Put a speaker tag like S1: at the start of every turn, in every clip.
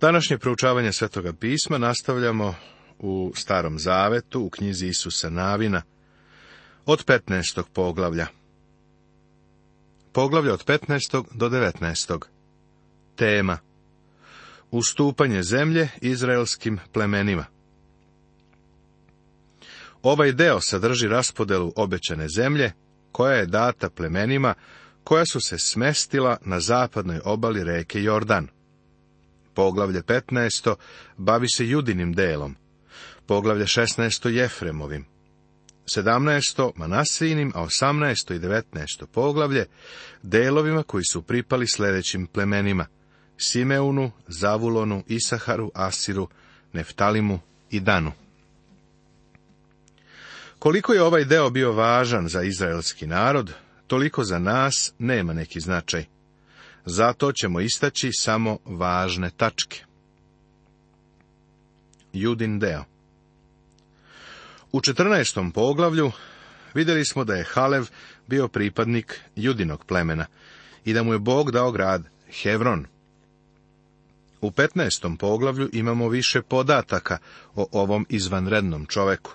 S1: Današnje proučavanje Svetoga pisma nastavljamo u Starom Zavetu, u knjizi Isusa Navina, od 15. poglavlja. Poglavlja od 15. do 19. Tema Ustupanje zemlje izraelskim plemenima Ovaj deo sadrži raspodelu obećane zemlje, koja je data plemenima, koja su se smestila na zapadnoj obali reke Jordan – Poglavlje 15. bavi se judinim delom. Poglavlje 16. Jefremovim. 17. Manasinim, a 18. i 19. poglavlje delovima koji su pripali sljedećim plemenima. Simeunu, Zavulonu, Isaharu, Asiru, Neftalimu i Danu. Koliko je ovaj deo bio važan za izraelski narod, toliko za nas nema neki značaj. Zato ćemo istaći samo važne tačke. Judin deo U 14. poglavlju vidjeli smo da je Halev bio pripadnik judinog plemena i da mu je Bog dao grad Hevron. U 15. poglavlju imamo više podataka o ovom izvanrednom čoveku.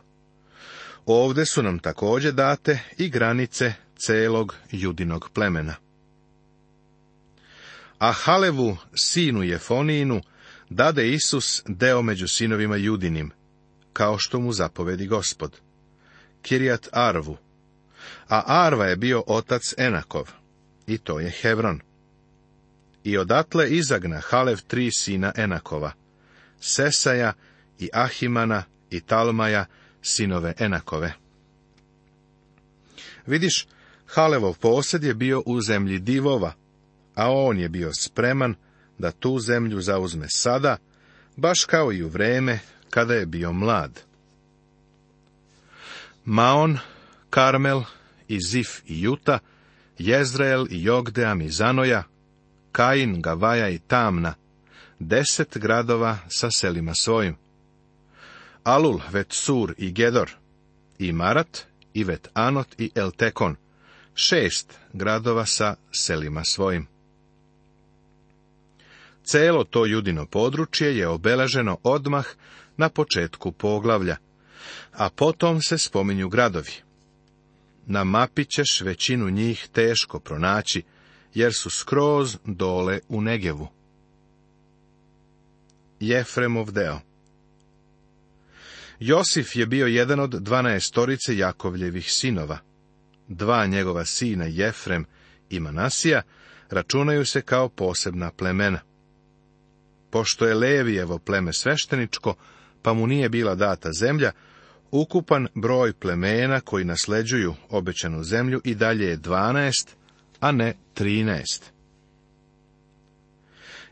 S1: Ovde su nam također date i granice celog judinog plemena a Halevu, sinu jefoninu, dade Isus deo među sinovima judinim, kao što mu zapovedi gospod. Kirjat Arvu. A Arva je bio otac Enakov, i to je Hevron. I odatle izagna Halev tri sina Enakova, Sesaja i Ahimana i Talmaja, sinove Enakove. Vidiš, Halevov posjed je bio u zemlji divova, a on je bio spreman da tu zemlju zauzme sada, baš kao i u vreme kada je bio mlad. Maon, Karmel i i Juta, Jezrael i Jogdeam i Zanoja, Kain, Gavaja i Tamna, deset gradova sa selima svojim. Alul, Vetsur i Gedor, i Marat, i Vet Anot i Eltekon, šest gradova sa selima svojim. Celo to judino područje je obelaženo odmah na početku poglavlja, a potom se spominju gradovi. Na mapi ćeš većinu njih teško pronaći, jer su skroz dole u Negevu. Jefremov deo Josif je bio jedan od dvanaestorice Jakovljevih sinova. Dva njegova sina, Jefrem i Manasija, računaju se kao posebna plemena. Pošto je Levijevo pleme svešteničko, pa mu nije bila data zemlja, ukupan broj plemena koji nasleđuju obećanu zemlju i dalje je 12, a ne 13.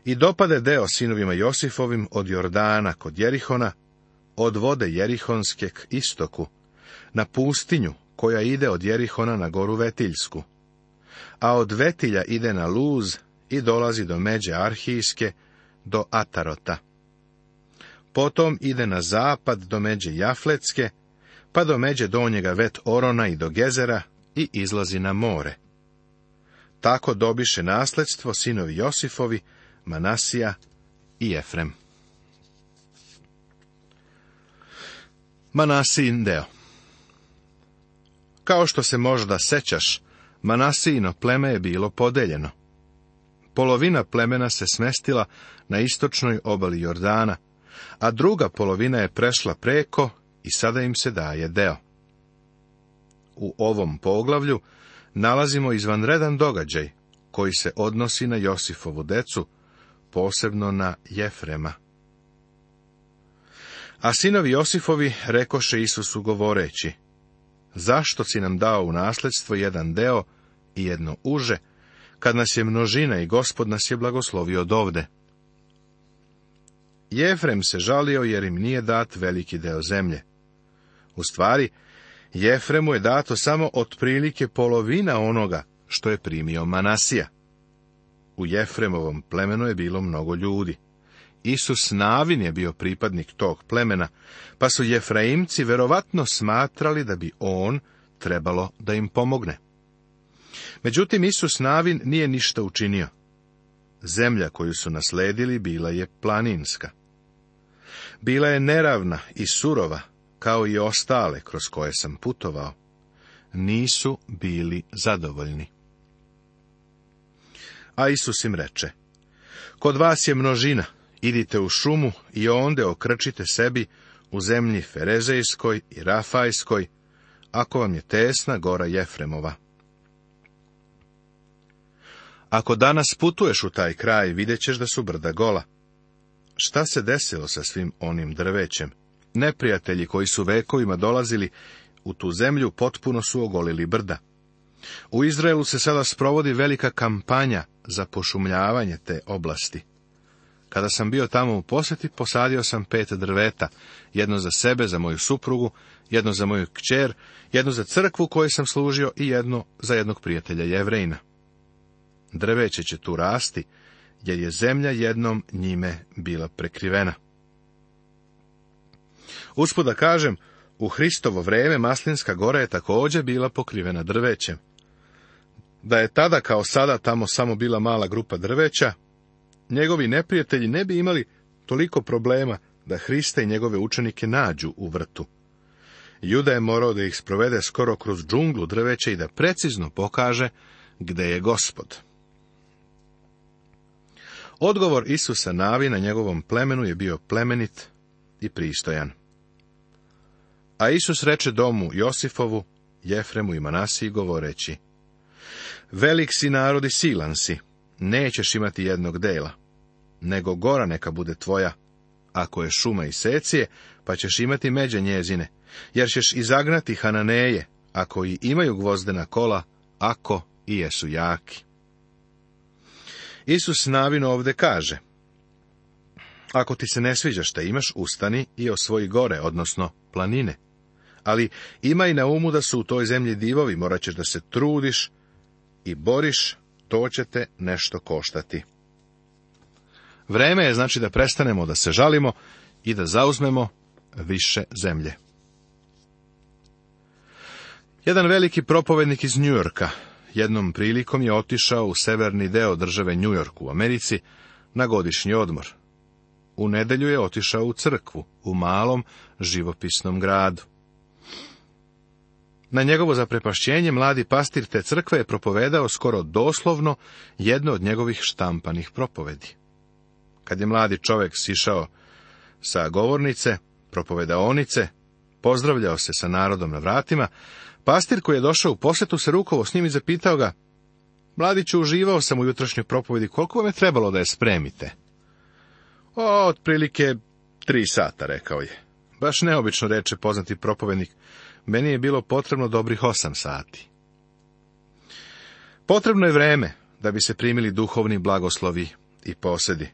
S1: I dopade deo sinovima Josifovim od Jordana kod Jerihona, od vode Jerihonske k istoku, na pustinju koja ide od Jerihona na goru Vetiljsku, a od Vetilja ide na Luz i dolazi do međe Arhijske do Atarota. Potom ide na zapad do međe Jafletske, pa do međe donjega Vet Orona i do Gezera i izlazi na more. Tako dobiše nasledstvo sinovi Josifovi, Manasija i Efrem. Manasijin deo Kao što se možda sećaš, Manasijino pleme je bilo podeljeno. Polovina plemena se smestila na istočnoj obali Jordana, a druga polovina je prešla preko i sada im se daje deo. U ovom poglavlju nalazimo izvanredan događaj koji se odnosi na Josifovu decu, posebno na Jefrema. A sinovi Josifovi rekoše Isusu govoreći, zašto si nam dao u nasledstvo jedan deo i jedno uže, kad nas je množina i gospod nas je blagoslovio od ovde. Jefrem se žalio jer im nije dat veliki deo zemlje. U stvari, Jefremu je dato samo otprilike polovina onoga što je primio Manasija. U Jefremovom plemenu je bilo mnogo ljudi. Isus Navin je bio pripadnik tog plemena, pa su Jefraimci verovatno smatrali da bi on trebalo da im pomogne. Međutim, Isus Navin nije ništa učinio. Zemlja koju su nasledili bila je planinska. Bila je neravna i surova, kao i ostale kroz koje sam putovao. Nisu bili zadovoljni. A Isus im reče, Kod vas je množina, idite u šumu i onde okrčite sebi u zemlji Ferezejskoj i Rafajskoj, ako vam je tesna gora Jefremova. Ako danas putuješ u taj kraj, vidjet ćeš da su brda gola. Šta se desilo sa svim onim drvećem? Neprijatelji koji su vekovima dolazili u tu zemlju potpuno su ogolili brda. U Izraelu se sada sprovodi velika kampanja za pošumljavanje te oblasti. Kada sam bio tamo u posjeti, posadio sam pet drveta, jedno za sebe, za moju suprugu, jedno za moju kćer, jedno za crkvu koju sam služio i jedno za jednog prijatelja jevrejna drveće će tu rasti, jer je zemlja jednom njime bila prekrivena. Usput da kažem, u Hristovo vrijeme Maslinska gora je također bila pokrivena drvećem. Da je tada kao sada tamo samo bila mala grupa drveća, njegovi neprijatelji ne bi imali toliko problema da hriste i njegove učenike nađu u vrtu. Juda je morao da ih sprovede skoro kroz džunglu drveće i da precizno pokaže gde je gospod. Odgovor Isusa Navi na njegovom plemenu je bio plemenit i pristojan. A Isus reče domu Josifovu, Jefremu i Manasiji govoreći, Velik si narod i silan si, nećeš imati jednog dela, nego gora neka bude tvoja, ako je šuma i secije, pa ćeš imati međe njezine, jer ćeš izagnati hananeje, ako i imaju gvozdena kola, ako i jesu jaki. Isus navino ovde kaže, ako ti se ne sviđa šta imaš, ustani i osvoji gore, odnosno planine. Ali imaj na umu da su u toj zemlji divovi, morat ćeš da se trudiš i boriš, to će te nešto koštati. Vreme je znači da prestanemo da se žalimo i da zauzmemo više zemlje. Jedan veliki propovednik iz Njujorka, jednom prilikom je otišao u severni deo države New York u Americi na godišnji odmor. U nedelju je otišao u crkvu, u malom živopisnom gradu. Na njegovo zaprepašćenje mladi pastir te crkve je propovedao skoro doslovno jedno od njegovih štampanih propovedi. Kad je mladi čovek sišao sa govornice, propovedaonice, pozdravljao se sa narodom na vratima, pastir koji je došao u posjetu se rukovo s njim i zapitao ga, Mladiću, uživao sam u jutrašnjoj propovedi, koliko vam je trebalo da je spremite? O, otprilike tri sata, rekao je. Baš neobično reče poznati propovednik, meni je bilo potrebno dobrih osam sati. Potrebno je vreme da bi se primili duhovni blagoslovi i posedi.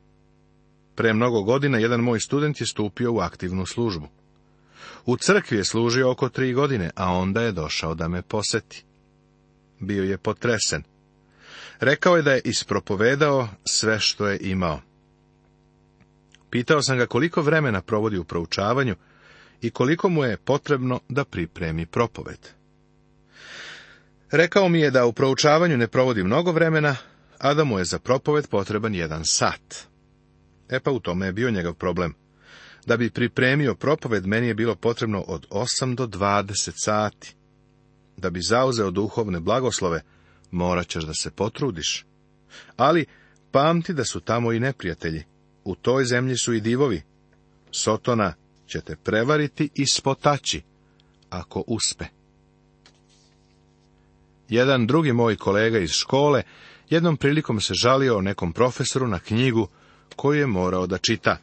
S1: Pre mnogo godina jedan moj student je stupio u aktivnu službu. U crkvi je služio oko tri godine, a onda je došao da me poseti. Bio je potresen. Rekao je da je ispropovedao sve što je imao. Pitao sam ga koliko vremena provodi u proučavanju i koliko mu je potrebno da pripremi propoved. Rekao mi je da u proučavanju ne provodi mnogo vremena, a da mu je za propoved potreban jedan sat. E pa u tome je bio njegov problem. Da bi pripremio propoved, meni je bilo potrebno od 8 do 20 sati. Da bi zauzeo duhovne blagoslove, morat ćeš da se potrudiš. Ali pamti da su tamo i neprijatelji. U toj zemlji su i divovi. Sotona će te prevariti i spotaći, ako uspe. Jedan drugi moj kolega iz škole jednom prilikom se žalio o nekom profesoru na knjigu koju je morao da čita.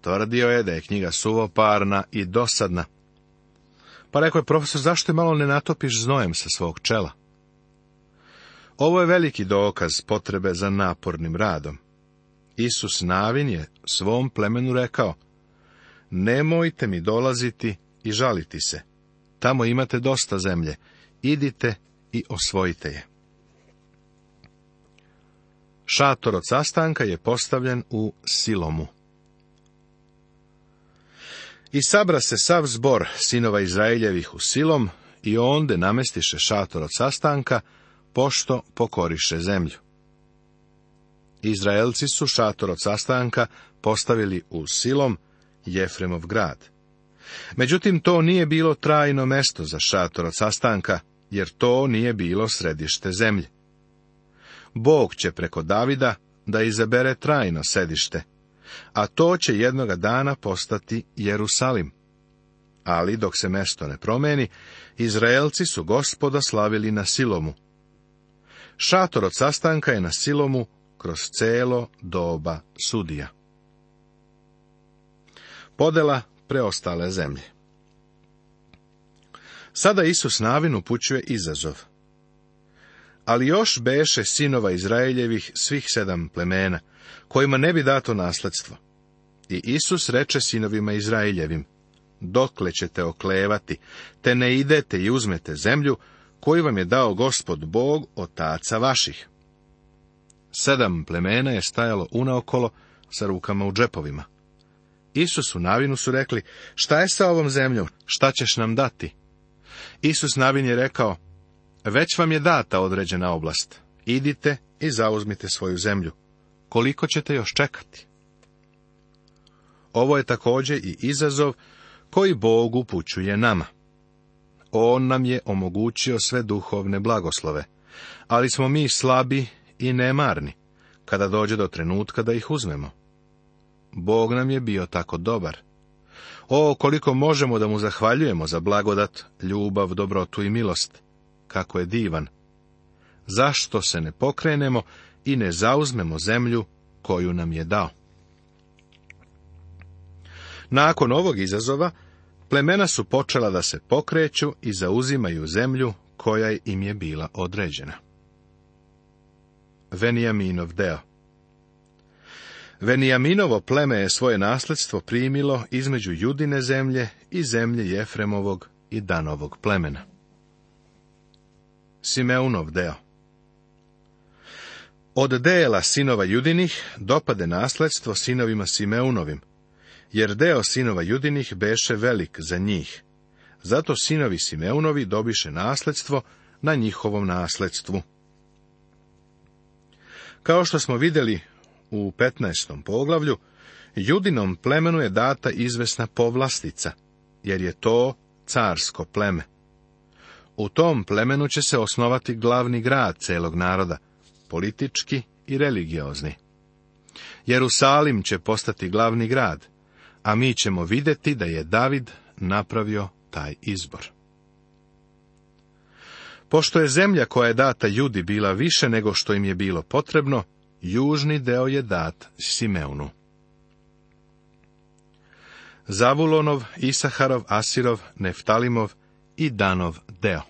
S1: Tvrdio je da je knjiga suvoparna i dosadna. Pa rekao je profesor, zašto je malo ne natopiš znojem sa svog čela? Ovo je veliki dokaz potrebe za napornim radom. Isus Navin je svom plemenu rekao, nemojte mi dolaziti i žaliti se. Tamo imate dosta zemlje, idite i osvojite je. Šator od sastanka je postavljen u Silomu. I sabra se sav zbor sinova Izraeljevih u silom i onde namestiše šator od sastanka, pošto pokoriše zemlju. Izraelci su šator od sastanka postavili u silom Jefremov grad. Međutim, to nije bilo trajno mesto za šator od sastanka, jer to nije bilo središte zemlje. Bog će preko Davida da izabere trajno sedište, a to će jednoga dana postati Jerusalim. Ali dok se mesto ne promeni, Izraelci su gospoda slavili na silomu. Šator od sastanka je na silomu kroz celo doba sudija. Podela preostale zemlje Sada Isus Navin upućuje izazov. Ali još beše sinova Izraeljevih svih sedam plemena, kojima ne bi dato nasledstvo. I Isus reče sinovima Izraeljevim, dokle ćete oklevati, te ne idete i uzmete zemlju, koju vam je dao gospod Bog, otaca vaših. Sedam plemena je stajalo unaokolo sa rukama u džepovima. u navinu su rekli, šta je sa ovom zemljom, šta ćeš nam dati? Isus navin je rekao, već vam je data određena oblast. Idite i zauzmite svoju zemlju. Koliko ćete još čekati? Ovo je također i izazov koji Bog upućuje nama. On nam je omogućio sve duhovne blagoslove, ali smo mi slabi i nemarni kada dođe do trenutka da ih uzmemo. Bog nam je bio tako dobar. O, koliko možemo da mu zahvaljujemo za blagodat, ljubav, dobrotu i milost kako je divan. Zašto se ne pokrenemo i ne zauzmemo zemlju koju nam je dao? Nakon ovog izazova, plemena su počela da se pokreću i zauzimaju zemlju koja im je bila određena. Venijaminov deo Venijaminovo pleme je svoje nasledstvo primilo između judine zemlje i zemlje Jefremovog i Danovog plemena. Simeunov deo. Od dela sinova judinih dopade nasledstvo sinovima Simeunovim, jer deo sinova judinih beše velik za njih. Zato sinovi Simeunovi dobiše nasledstvo na njihovom nasledstvu. Kao što smo vidjeli u 15. poglavlju, judinom plemenu je data izvesna povlastica, jer je to carsko pleme. U tom plemenu će se osnovati glavni grad celog naroda, politički i religiozni. Jerusalim će postati glavni grad, a mi ćemo vidjeti da je David napravio taj izbor. Pošto je zemlja koja je data judi bila više nego što im je bilo potrebno, južni deo je dat Simeunu. Zavulonov, Isaharov, Asirov, Neftalimov i Danov deo.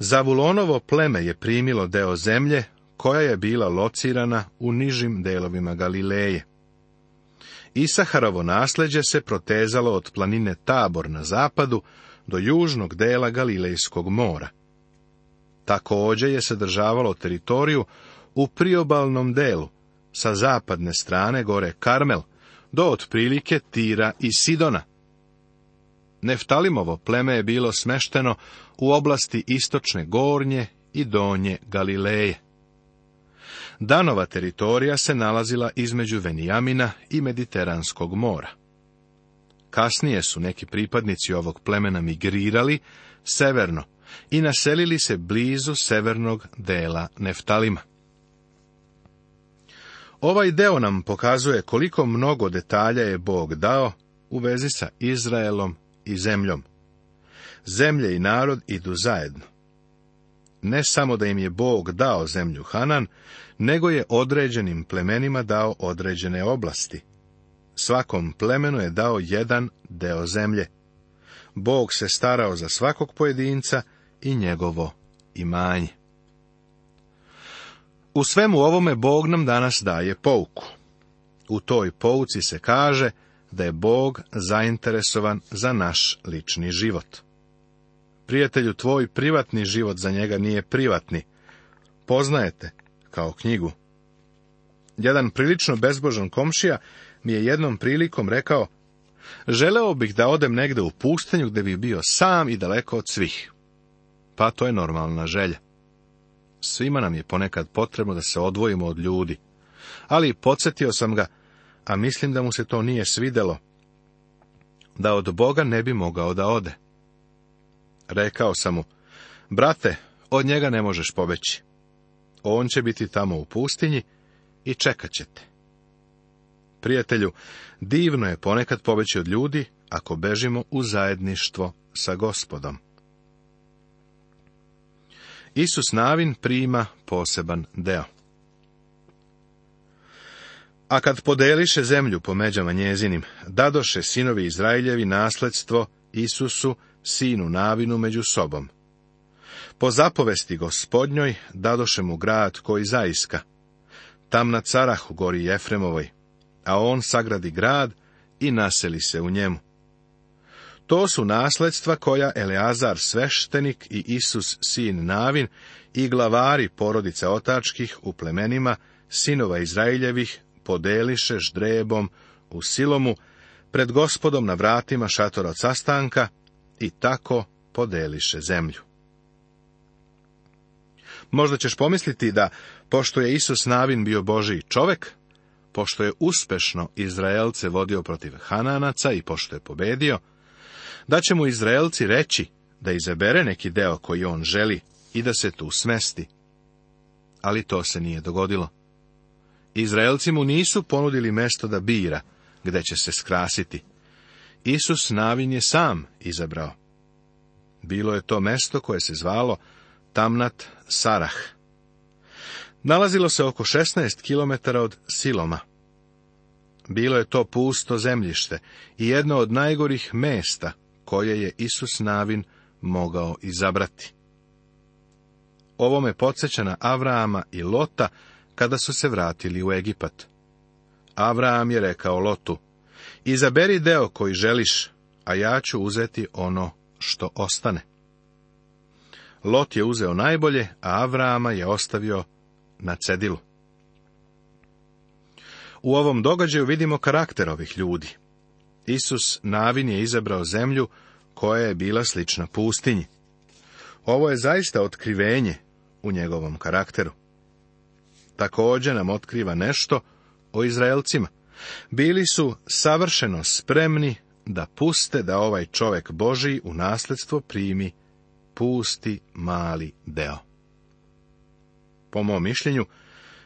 S1: Zavulonovo pleme je primilo deo zemlje koja je bila locirana u nižim delovima Galileje. Isaharovo nasleđe se protezalo od planine Tabor na zapadu do južnog dela Galilejskog mora. Također je sadržavalo teritoriju u priobalnom delu, sa zapadne strane gore Karmel, do otprilike Tira i Sidona – Neftalimovo pleme je bilo smešteno u oblasti istočne gornje i donje Galileje. Danova teritorija se nalazila između Venijamina i Mediteranskog mora. Kasnije su neki pripadnici ovog plemena migrirali severno i naselili se blizu severnog dela Neftalima. Ovaj deo nam pokazuje koliko mnogo detalja je Bog dao u vezi sa Izraelom i zemljom. Zemlje i narod idu zajedno. Ne samo da im je Bog dao zemlju Hanan, nego je određenim plemenima dao određene oblasti. Svakom plemenu je dao jedan deo zemlje. Bog se starao za svakog pojedinca i njegovo imanje. U svemu ovome Bog nam danas daje pouku. U toj pouci se kaže da je Bog zainteresovan za naš lični život. Prijatelju, tvoj privatni život za njega nije privatni. Poznajete kao knjigu. Jedan prilično bezbožan komšija mi je jednom prilikom rekao, želeo bih da odem negde u pustinju gde bi bio sam i daleko od svih. Pa to je normalna želja. Svima nam je ponekad potrebno da se odvojimo od ljudi. Ali podsjetio sam ga a mislim da mu se to nije svidelo, da od Boga ne bi mogao da ode. Rekao sam mu, brate, od njega ne možeš pobeći. On će biti tamo u pustinji i čekat ćete. Prijatelju, divno je ponekad pobeći od ljudi ako bežimo u zajedništvo sa gospodom. Isus Navin prima poseban deo. A kad podeliše zemlju po međama njezinim, dadoše sinovi Izraeljevi nasledstvo Isusu, sinu Navinu, među sobom. Po zapovesti gospodnjoj dadoše mu grad koji zaiska. Tam na carahu gori Jefremovoj, a on sagradi grad i naseli se u njemu. To su nasledstva koja Eleazar sveštenik i Isus sin Navin i glavari porodice otačkih u plemenima sinova Izraeljevih podeliše ždrebom, u silomu pred gospodom na vratima šatora od sastanka i tako podeliše zemlju. Možda ćeš pomisliti da, pošto je Isus Navin bio Božiji čovek, pošto je uspešno Izraelce vodio protiv Hananaca i pošto je pobedio, da će mu Izraelci reći da izabere neki deo koji on želi i da se tu smesti. Ali to se nije dogodilo. Izraelci mu nisu ponudili mesto da bira, gde će se skrasiti. Isus Navin je sam izabrao. Bilo je to mesto koje se zvalo Tamnat Sarah. Nalazilo se oko 16 km od Siloma. Bilo je to pusto zemljište i jedno od najgorih mesta koje je Isus Navin mogao izabrati. Ovo me podsjeća na Avraama i Lota, kada su se vratili u Egipat. Avraam je rekao Lotu, izaberi deo koji želiš, a ja ću uzeti ono što ostane. Lot je uzeo najbolje, a Avraama je ostavio na cedilu. U ovom događaju vidimo karakter ovih ljudi. Isus navin je izabrao zemlju koja je bila slična pustinji. Ovo je zaista otkrivenje u njegovom karakteru također nam otkriva nešto o Izraelcima. Bili su savršeno spremni da puste da ovaj čovjek Boži u nasljedstvo primi pusti mali deo. Po mom mišljenju,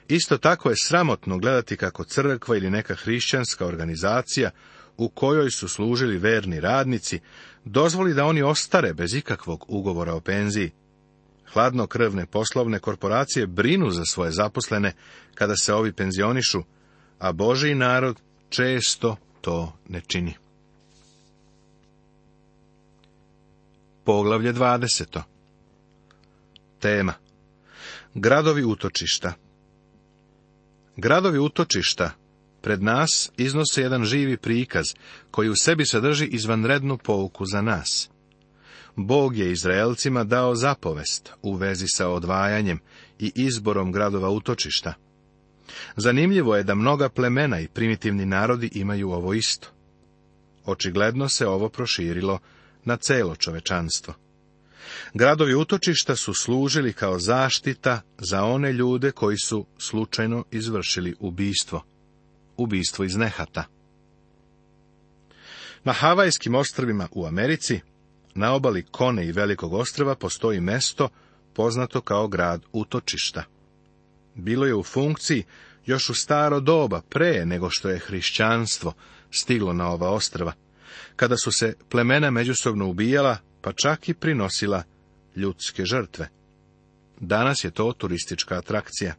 S1: isto tako je sramotno gledati kako crkva ili neka hrišćanska organizacija u kojoj su služili verni radnici, dozvoli da oni ostare bez ikakvog ugovora o penziji. Hladnokrvne poslovne korporacije brinu za svoje zaposlene kada se ovi penzionišu, a Boži narod često to ne čini. Poglavlje 20. Tema Gradovi utočišta Gradovi utočišta pred nas iznose jedan živi prikaz koji u sebi sadrži izvanrednu pouku za nas. Bog je Izraelcima dao zapovest u vezi sa odvajanjem i izborom gradova utočišta. Zanimljivo je da mnoga plemena i primitivni narodi imaju ovo isto. Očigledno se ovo proširilo na celo čovečanstvo. Gradovi utočišta su služili kao zaštita za one ljude koji su slučajno izvršili ubijstvo. Ubijstvo iz nehata. Na Havajskim ostrvima u Americi na obali Kone i Velikog ostrava postoji mesto poznato kao grad utočišta. Bilo je u funkciji još u staro doba, pre nego što je hrišćanstvo stiglo na ova ostrava, kada su se plemena međusobno ubijala, pa čak i prinosila ljudske žrtve. Danas je to turistička atrakcija.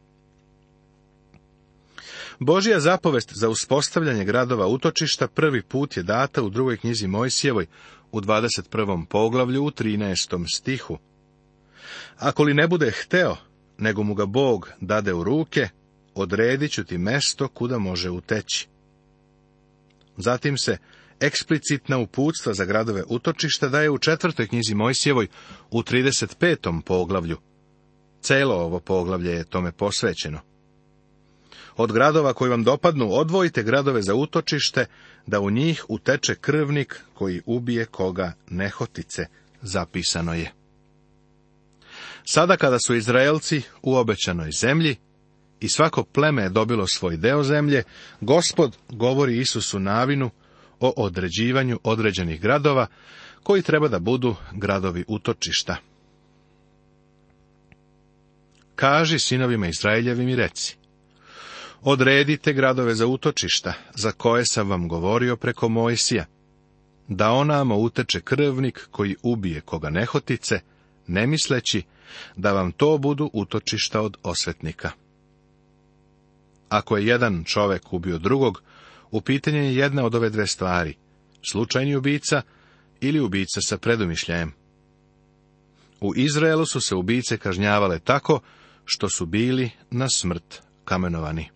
S1: Božija zapovest za uspostavljanje gradova utočišta prvi put je data u drugoj knjizi Mojsijevoj u 21. poglavlju u 13. stihu. Ako li ne bude hteo, nego mu ga Bog dade u ruke, odredit ću ti mesto kuda može uteći. Zatim se eksplicitna uputstva za gradove utočišta daje u četvrtoj knjizi Mojsjevoj, u 35. poglavlju. Celo ovo poglavlje je tome posvećeno. Od gradova koji vam dopadnu odvojite gradove za utočište, da u njih uteče krvnik koji ubije koga nehotice, zapisano je. Sada kada su Izraelci u obećanoj zemlji i svako pleme je dobilo svoj deo zemlje, gospod govori Isusu Navinu o određivanju određenih gradova, koji treba da budu gradovi utočišta. Kaži sinovima Izraeljevim i reci, Odredite gradove za utočišta, za koje sam vam govorio preko Mojsija, da onamo uteče krvnik koji ubije koga nehotice, ne misleći da vam to budu utočišta od osvetnika. Ako je jedan čovek ubio drugog, u pitanje je jedna od ove dve stvari, slučajni ubica ili ubica sa predumišljajem. U Izraelu su se ubice kažnjavale tako što su bili na smrt kamenovani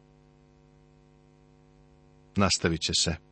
S1: nastavit će se.